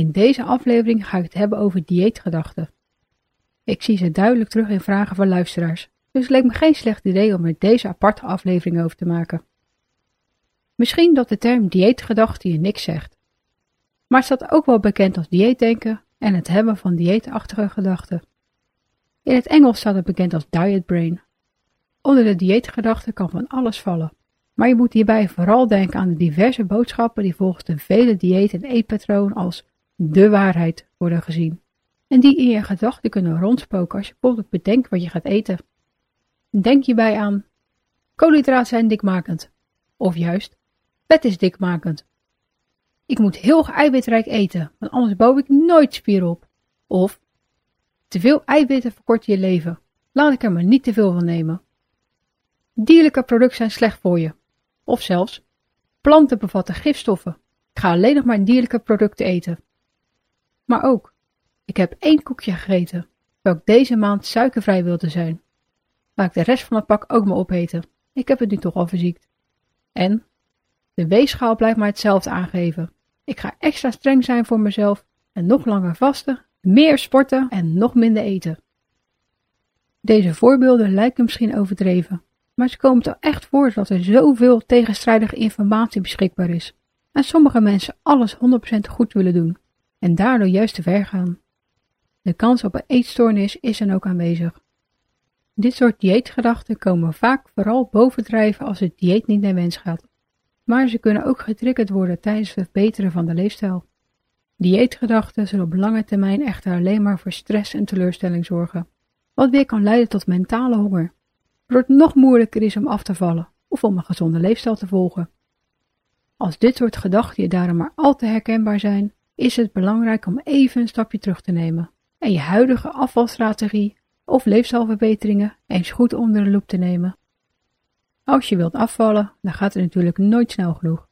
In deze aflevering ga ik het hebben over dieetgedachten. Ik zie ze duidelijk terug in vragen van luisteraars, dus het leek me geen slecht idee om er deze aparte aflevering over te maken. Misschien dat de term dieetgedachte je niks zegt, maar het staat ook wel bekend als dieetdenken en het hebben van dieetachtige gedachten. In het Engels staat het bekend als diet brain. Onder de dieetgedachte kan van alles vallen, maar je moet hierbij vooral denken aan de diverse boodschappen die volgens de vele dieet- en eetpatroon als de waarheid worden gezien. En die in je gedachten kunnen rondspoken als je bijvoorbeeld bedenkt wat je gaat eten. Denk hierbij aan koolhydraten zijn dikmakend. Of juist, vet is dikmakend. Ik moet heel eiwitrijk eten, want anders bouw ik nooit spier op. Of te veel eiwitten verkorten je leven. Laat ik er maar niet te veel van nemen. Dierlijke producten zijn slecht voor je. Of zelfs, planten bevatten gifstoffen. Ik ga alleen nog maar dierlijke producten eten. Maar ook, ik heb één koekje gegeten, welk deze maand suikervrij wilde zijn. Laat ik de rest van het pak ook maar opeten. Ik heb het nu toch al verziekt. En, de weegschaal blijft maar hetzelfde aangeven. Ik ga extra streng zijn voor mezelf en nog langer vasten, meer sporten en nog minder eten. Deze voorbeelden lijken misschien overdreven, maar ze komen toch echt voor dat er zoveel tegenstrijdige informatie beschikbaar is. En sommige mensen alles 100% goed willen doen en daardoor juist te ver gaan. De kans op een eetstoornis is dan ook aanwezig. Dit soort dieetgedachten komen vaak vooral bovendrijven als het dieet niet naar wens gaat, maar ze kunnen ook getriggerd worden tijdens het verbeteren van de leefstijl. Dieetgedachten zullen op lange termijn echter alleen maar voor stress en teleurstelling zorgen, wat weer kan leiden tot mentale honger, waardoor het nog moeilijker is om af te vallen of om een gezonde leefstijl te volgen. Als dit soort gedachten je daarom maar al te herkenbaar zijn, is het belangrijk om even een stapje terug te nemen en je huidige afvalstrategie of leefstijlverbeteringen eens goed onder de loep te nemen. Als je wilt afvallen, dan gaat het natuurlijk nooit snel genoeg.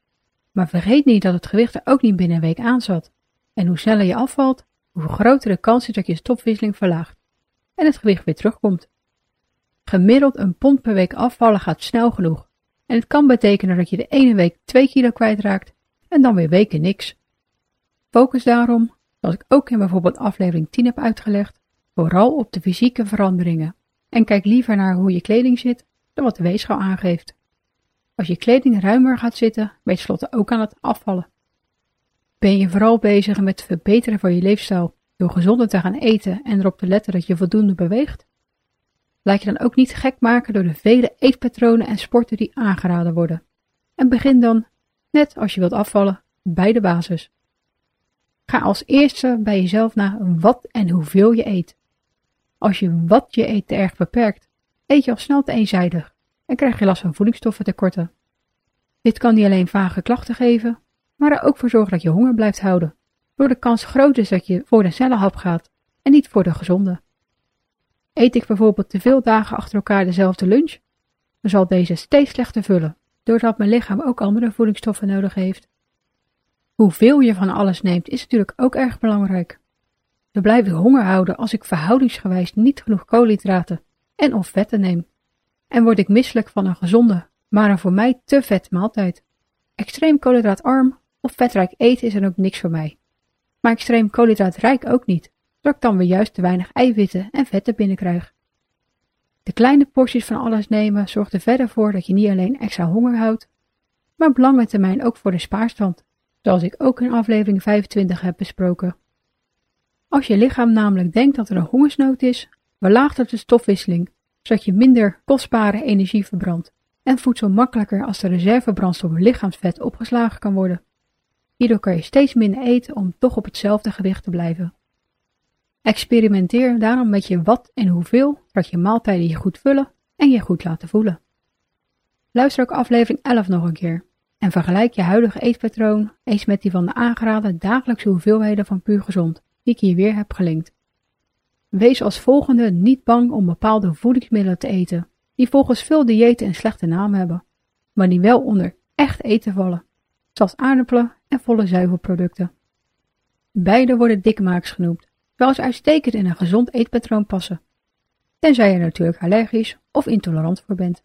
Maar vergeet niet dat het gewicht er ook niet binnen een week aan zat. En hoe sneller je afvalt, hoe groter de kans is dat je stofwisseling verlaagt en het gewicht weer terugkomt. Gemiddeld een pond per week afvallen gaat snel genoeg. En het kan betekenen dat je de ene week 2 kilo kwijtraakt en dan weer weken niks. Focus daarom, zoals ik ook in bijvoorbeeld aflevering 10 heb uitgelegd, vooral op de fysieke veranderingen en kijk liever naar hoe je kleding zit dan wat de weegschaal aangeeft. Als je kleding ruimer gaat zitten, ben je tenslotte ook aan het afvallen. Ben je vooral bezig met het verbeteren van je leefstijl door gezonder te gaan eten en erop te letten dat je voldoende beweegt? Laat je dan ook niet gek maken door de vele eetpatronen en sporten die aangeraden worden. En begin dan, net als je wilt afvallen, bij de basis. Ga als eerste bij jezelf na wat en hoeveel je eet. Als je wat je eet te erg beperkt, eet je al snel te eenzijdig en krijg je last van voedingsstoffentekorten. Dit kan niet alleen vage klachten geven, maar er ook voor zorgen dat je honger blijft houden, door de kans groot is dat je voor de snelle hap gaat en niet voor de gezonde. Eet ik bijvoorbeeld te veel dagen achter elkaar dezelfde lunch, dan zal deze steeds slechter vullen, doordat mijn lichaam ook andere voedingsstoffen nodig heeft. Hoeveel je van alles neemt is natuurlijk ook erg belangrijk. We blijven honger houden als ik verhoudingsgewijs niet genoeg koolhydraten en of vetten neem. En word ik misselijk van een gezonde, maar een voor mij te vet maaltijd. Extreem koolhydraatarm of vetrijk eten is dan ook niks voor mij. Maar extreem koolhydraatrijk ook niet, zodat ik dan weer juist te weinig eiwitten en vetten binnenkrijg. De kleine porties van alles nemen zorgt er verder voor dat je niet alleen extra honger houdt, maar op lange termijn ook voor de spaarstand zoals ik ook in aflevering 25 heb besproken. Als je lichaam namelijk denkt dat er een hongersnood is, verlaagt het de stofwisseling, zodat je minder kostbare energie verbrandt en voedsel makkelijker als de reservebrandstof lichaamsvet opgeslagen kan worden. Hierdoor kan je steeds minder eten om toch op hetzelfde gewicht te blijven. Experimenteer daarom met je wat en hoeveel, zodat je maaltijden je goed vullen en je goed laten voelen. Luister ook aflevering 11 nog een keer en vergelijk je huidige eetpatroon eens met die van de aangeraden dagelijkse hoeveelheden van puur gezond, die ik hier weer heb gelinkt. Wees als volgende niet bang om bepaalde voedingsmiddelen te eten, die volgens veel diëten een slechte naam hebben, maar die wel onder echt eten vallen, zoals aardappelen en volle zuivelproducten. Beide worden dikmaaks genoemd, terwijl ze uitstekend in een gezond eetpatroon passen, tenzij je natuurlijk allergisch of intolerant voor bent.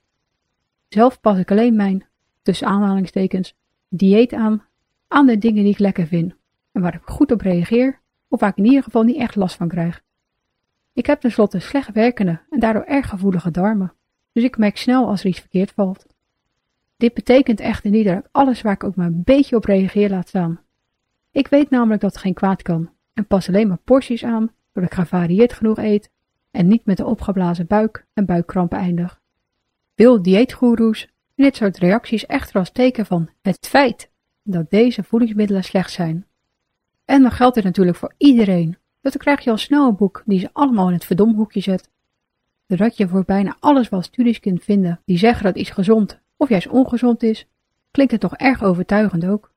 Zelf pas ik alleen mijn, tussen aanhalingstekens, dieet aan, aan de dingen die ik lekker vind en waar ik goed op reageer of waar ik in ieder geval niet echt last van krijg. Ik heb tenslotte slecht werkende en daardoor erg gevoelige darmen, dus ik merk snel als er iets verkeerd valt. Dit betekent echter niet dat ik alles waar ik ook maar een beetje op reageer laat staan. Ik weet namelijk dat het geen kwaad kan en pas alleen maar porties aan doordat ik gevarieerd genoeg eet en niet met een opgeblazen buik en buikkrampen eindig. Veel dieetgoeroes dit soort reacties echter als teken van het feit dat deze voedingsmiddelen slecht zijn. En dan geldt dit natuurlijk voor iedereen, dat krijg je al snel een boek die ze allemaal in het verdomhoekje zet. Doordat je voor bijna alles wel studies kunt vinden die zeggen dat iets gezond of juist ongezond is, klinkt het toch erg overtuigend ook.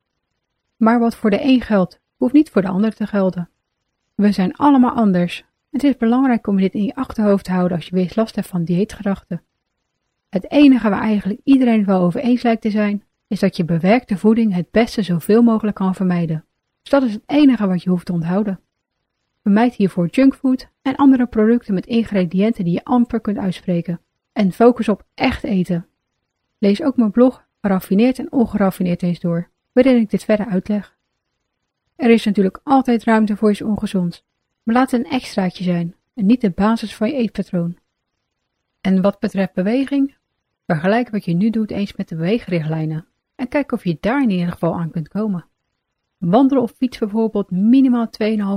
Maar wat voor de een geldt, hoeft niet voor de ander te gelden. We zijn allemaal anders. Het is belangrijk om dit in je achterhoofd te houden als je weer last hebt van dieetgedachten. Het enige waar eigenlijk iedereen wel over eens lijkt te zijn, is dat je bewerkte voeding het beste zoveel mogelijk kan vermijden. Dus dat is het enige wat je hoeft te onthouden. Vermijd hiervoor junkfood en andere producten met ingrediënten die je amper kunt uitspreken. En focus op echt eten. Lees ook mijn blog Raffineerd en Ongeraffineerd eens door, waarin ik dit verder uitleg. Er is natuurlijk altijd ruimte voor iets ongezonds, maar laat het een extraatje zijn en niet de basis van je eetpatroon. En wat betreft beweging, vergelijk wat je nu doet eens met de beweegrichtlijnen en kijk of je daar in ieder geval aan kunt komen. Wandelen of fiets bijvoorbeeld minimaal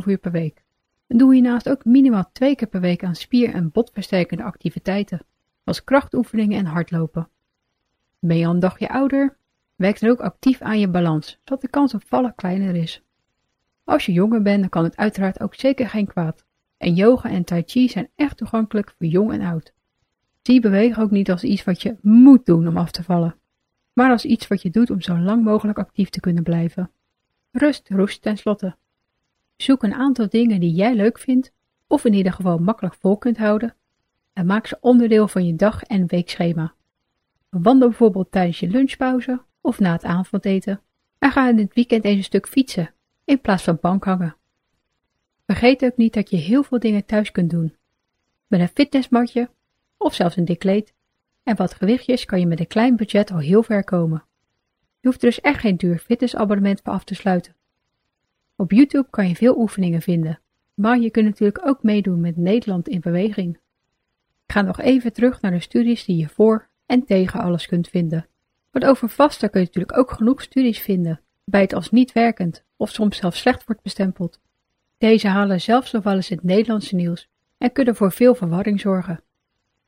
2,5 uur per week. En doe hiernaast ook minimaal twee keer per week aan spier- en botversterkende activiteiten, als krachtoefeningen en hardlopen. Ben je al een dagje ouder? Werk dan ook actief aan je balans, zodat de kans op vallen kleiner is. Als je jonger bent, dan kan het uiteraard ook zeker geen kwaad. En yoga en tai chi zijn echt toegankelijk voor jong en oud. Zie bewegen ook niet als iets wat je moet doen om af te vallen, maar als iets wat je doet om zo lang mogelijk actief te kunnen blijven. Rust roest tenslotte. Zoek een aantal dingen die jij leuk vindt, of in ieder geval makkelijk vol kunt houden, en maak ze onderdeel van je dag- en weekschema. Wandel bijvoorbeeld tijdens je lunchpauze of na het avondeten en ga in het weekend eens een stuk fietsen in plaats van bankhangen. Vergeet ook niet dat je heel veel dingen thuis kunt doen. Met een fitnessmatje of zelfs een dik kleed en wat gewichtjes kan je met een klein budget al heel ver komen. Je hoeft er dus echt geen duur fitnessabonnement voor af te sluiten. Op YouTube kan je veel oefeningen vinden, maar je kunt natuurlijk ook meedoen met Nederland in beweging. Ik ga nog even terug naar de studies die je voor en tegen alles kunt vinden. Want over vasten kun je natuurlijk ook genoeg studies vinden, bij het als niet werkend of soms zelfs slecht wordt bestempeld. Deze halen zelfs nog wel eens het Nederlandse nieuws en kunnen voor veel verwarring zorgen.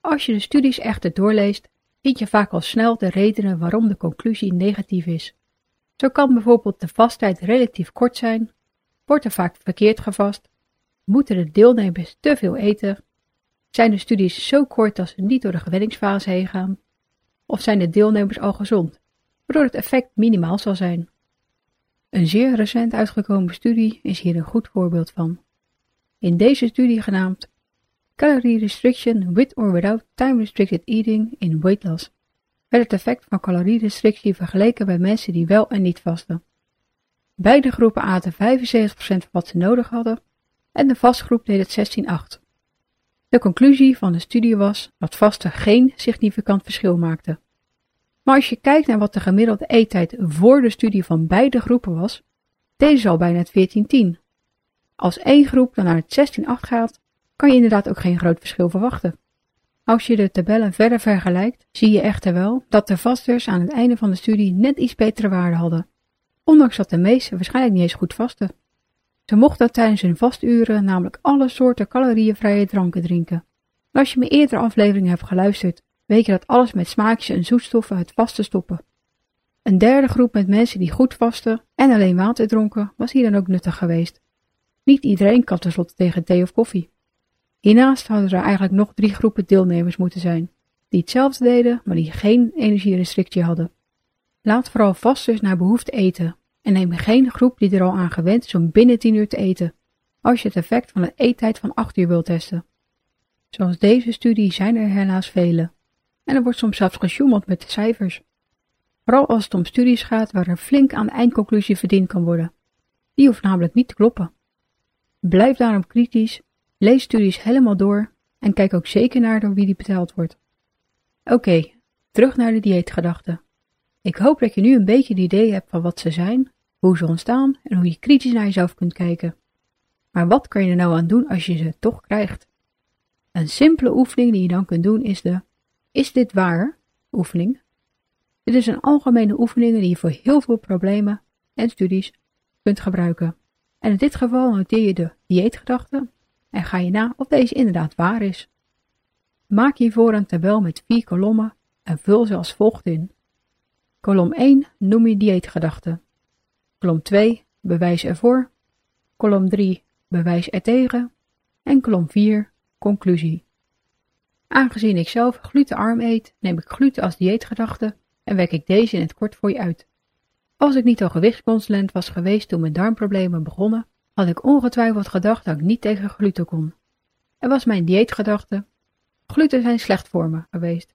Als je de studies echter doorleest, vind je vaak al snel de redenen waarom de conclusie negatief is. Zo kan bijvoorbeeld de vasttijd relatief kort zijn, wordt er vaak verkeerd gevast, moeten de deelnemers te veel eten, zijn de studies zo kort dat ze niet door de gewenningsfase heen gaan, of zijn de deelnemers al gezond, waardoor het effect minimaal zal zijn. Een zeer recent uitgekomen studie is hier een goed voorbeeld van. In deze studie genaamd Calorie Restriction with or without time restricted eating in weight loss werd het effect van restrictie vergeleken bij mensen die wel en niet vasten. Beide groepen aten 75% van wat ze nodig hadden en de vastgroep deed het 16-8. De conclusie van de studie was dat vasten geen significant verschil maakte. Maar als je kijkt naar wat de gemiddelde eettijd voor de studie van beide groepen was, deze al bijna het 14-10. Als één groep dan naar het 16-8 gaat, kan je inderdaad ook geen groot verschil verwachten. Als je de tabellen verder vergelijkt, zie je echter wel dat de vasters aan het einde van de studie net iets betere waarde hadden, ondanks dat de meesten waarschijnlijk niet eens goed vasten. Ze mochten tijdens hun vasturen namelijk alle soorten calorieënvrije dranken drinken. als je mijn eerdere afleveringen hebt geluisterd, weet je dat alles met smaakjes en zoetstoffen het vasten stoppen. Een derde groep met mensen die goed vasten en alleen water dronken was hier dan ook nuttig geweest. Niet iedereen kan tenslotte tegen thee of koffie. Hiernaast hadden er eigenlijk nog drie groepen deelnemers moeten zijn, die hetzelfde deden, maar die geen energierestrictie hadden. Laat vooral vasters naar behoefte eten en neem geen groep die er al aan gewend is om binnen 10 uur te eten. als je het effect van een eettijd van 8 uur wilt testen. Zoals deze studie zijn er helaas vele. En er wordt soms zelfs gesjoemeld met de cijfers. Vooral als het om studies gaat waar er flink aan de eindconclusie verdiend kan worden. Die hoeft namelijk niet te kloppen. Blijf daarom kritisch, lees studies helemaal door en kijk ook zeker naar door wie die betaald wordt. Oké, terug naar de dieetgedachten. Ik hoop dat je nu een beetje het idee hebt van wat ze zijn, hoe ze ontstaan en hoe je kritisch naar jezelf kunt kijken. Maar wat kan je er nou aan doen als je ze toch krijgt? Een simpele oefening die je dan kunt doen is de Is dit waar? oefening. Dit is een algemene oefening die je voor heel veel problemen en studies kunt gebruiken. En in dit geval noteer je de dieetgedachte en ga je na of deze inderdaad waar is. Maak hiervoor een tabel met vier kolommen en vul ze als volgt in. Kolom 1 noem je dieetgedachte. Kolom 2 bewijs ervoor. Kolom 3 bewijs ertegen. En kolom 4 conclusie. Aangezien ik zelf glutenarm eet, neem ik gluten als dieetgedachte en werk ik deze in het kort voor je uit. Als ik niet al gewichtsconsulent was geweest toen mijn darmproblemen begonnen, had ik ongetwijfeld gedacht dat ik niet tegen gluten kon. Er was mijn dieetgedachte. Gluten zijn slecht voor me geweest.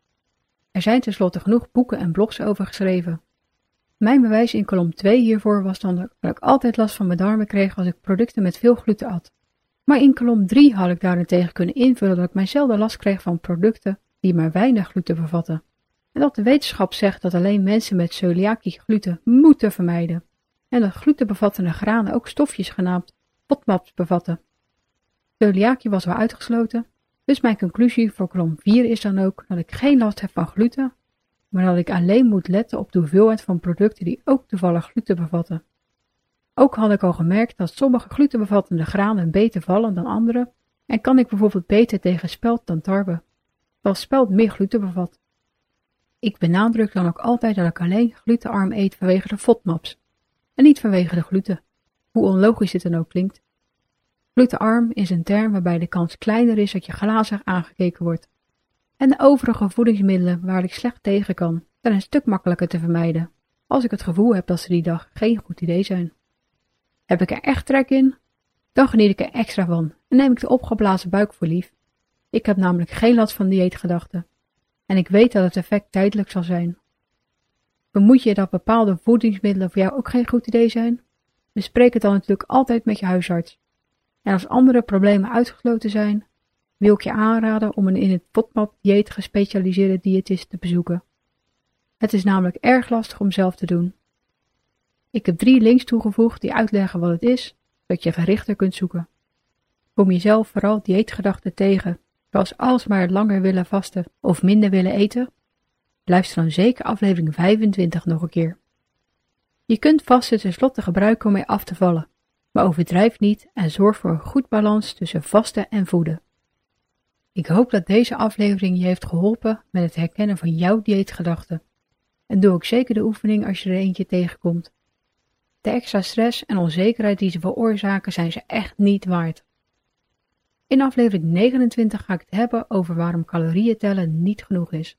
Er zijn tenslotte genoeg boeken en blogs over geschreven. Mijn bewijs in kolom 2 hiervoor was dan dat ik altijd last van mijn darmen kreeg als ik producten met veel gluten at. Maar in kolom 3 had ik daarentegen kunnen invullen dat ik mijzelf last kreeg van producten die maar weinig gluten bevatten. En dat de wetenschap zegt dat alleen mensen met celiakie gluten moeten vermijden. En dat glutenbevattende granen ook stofjes genaamd FODMAPs bevatten. Celiakie was wel uitgesloten, dus mijn conclusie voor kolom 4 is dan ook dat ik geen last heb van gluten, maar dat ik alleen moet letten op de hoeveelheid van producten die ook toevallig gluten bevatten. Ook had ik al gemerkt dat sommige glutenbevattende granen beter vallen dan andere en kan ik bijvoorbeeld beter tegen spelt dan tarwe, terwijl spelt meer gluten bevat. Ik benadruk dan ook altijd dat ik alleen glutenarm eet vanwege de FODMAPs en niet vanwege de gluten, hoe onlogisch dit dan ook klinkt. Glutenarm is een term waarbij de kans kleiner is dat je glazig aangekeken wordt. En de overige voedingsmiddelen waar ik slecht tegen kan, zijn een stuk makkelijker te vermijden, als ik het gevoel heb dat ze die dag geen goed idee zijn. Heb ik er echt trek in? Dan geniet ik er extra van en neem ik de opgeblazen buik voor lief. Ik heb namelijk geen last van dieetgedachten. En ik weet dat het effect tijdelijk zal zijn. Vermoed je dat bepaalde voedingsmiddelen voor jou ook geen goed idee zijn? Bespreek het dan natuurlijk altijd met je huisarts. En als andere problemen uitgesloten zijn, wil ik je aanraden om een in het FODMAP-dieet gespecialiseerde diëtist te bezoeken. Het is namelijk erg lastig om zelf te doen. Ik heb drie links toegevoegd die uitleggen wat het is, zodat je verrichter kunt zoeken. Kom jezelf vooral dieetgedachten tegen, zoals alsmaar langer willen vasten of minder willen eten? Luister dan zeker aflevering 25 nog een keer. Je kunt vasten tenslotte gebruiken om mee af te vallen, maar overdrijf niet en zorg voor een goed balans tussen vasten en voeden. Ik hoop dat deze aflevering je heeft geholpen met het herkennen van jouw dieetgedachten. En doe ook zeker de oefening als je er eentje tegenkomt. De extra stress en onzekerheid die ze veroorzaken zijn ze echt niet waard. In aflevering 29 ga ik het hebben over waarom calorieën tellen niet genoeg is.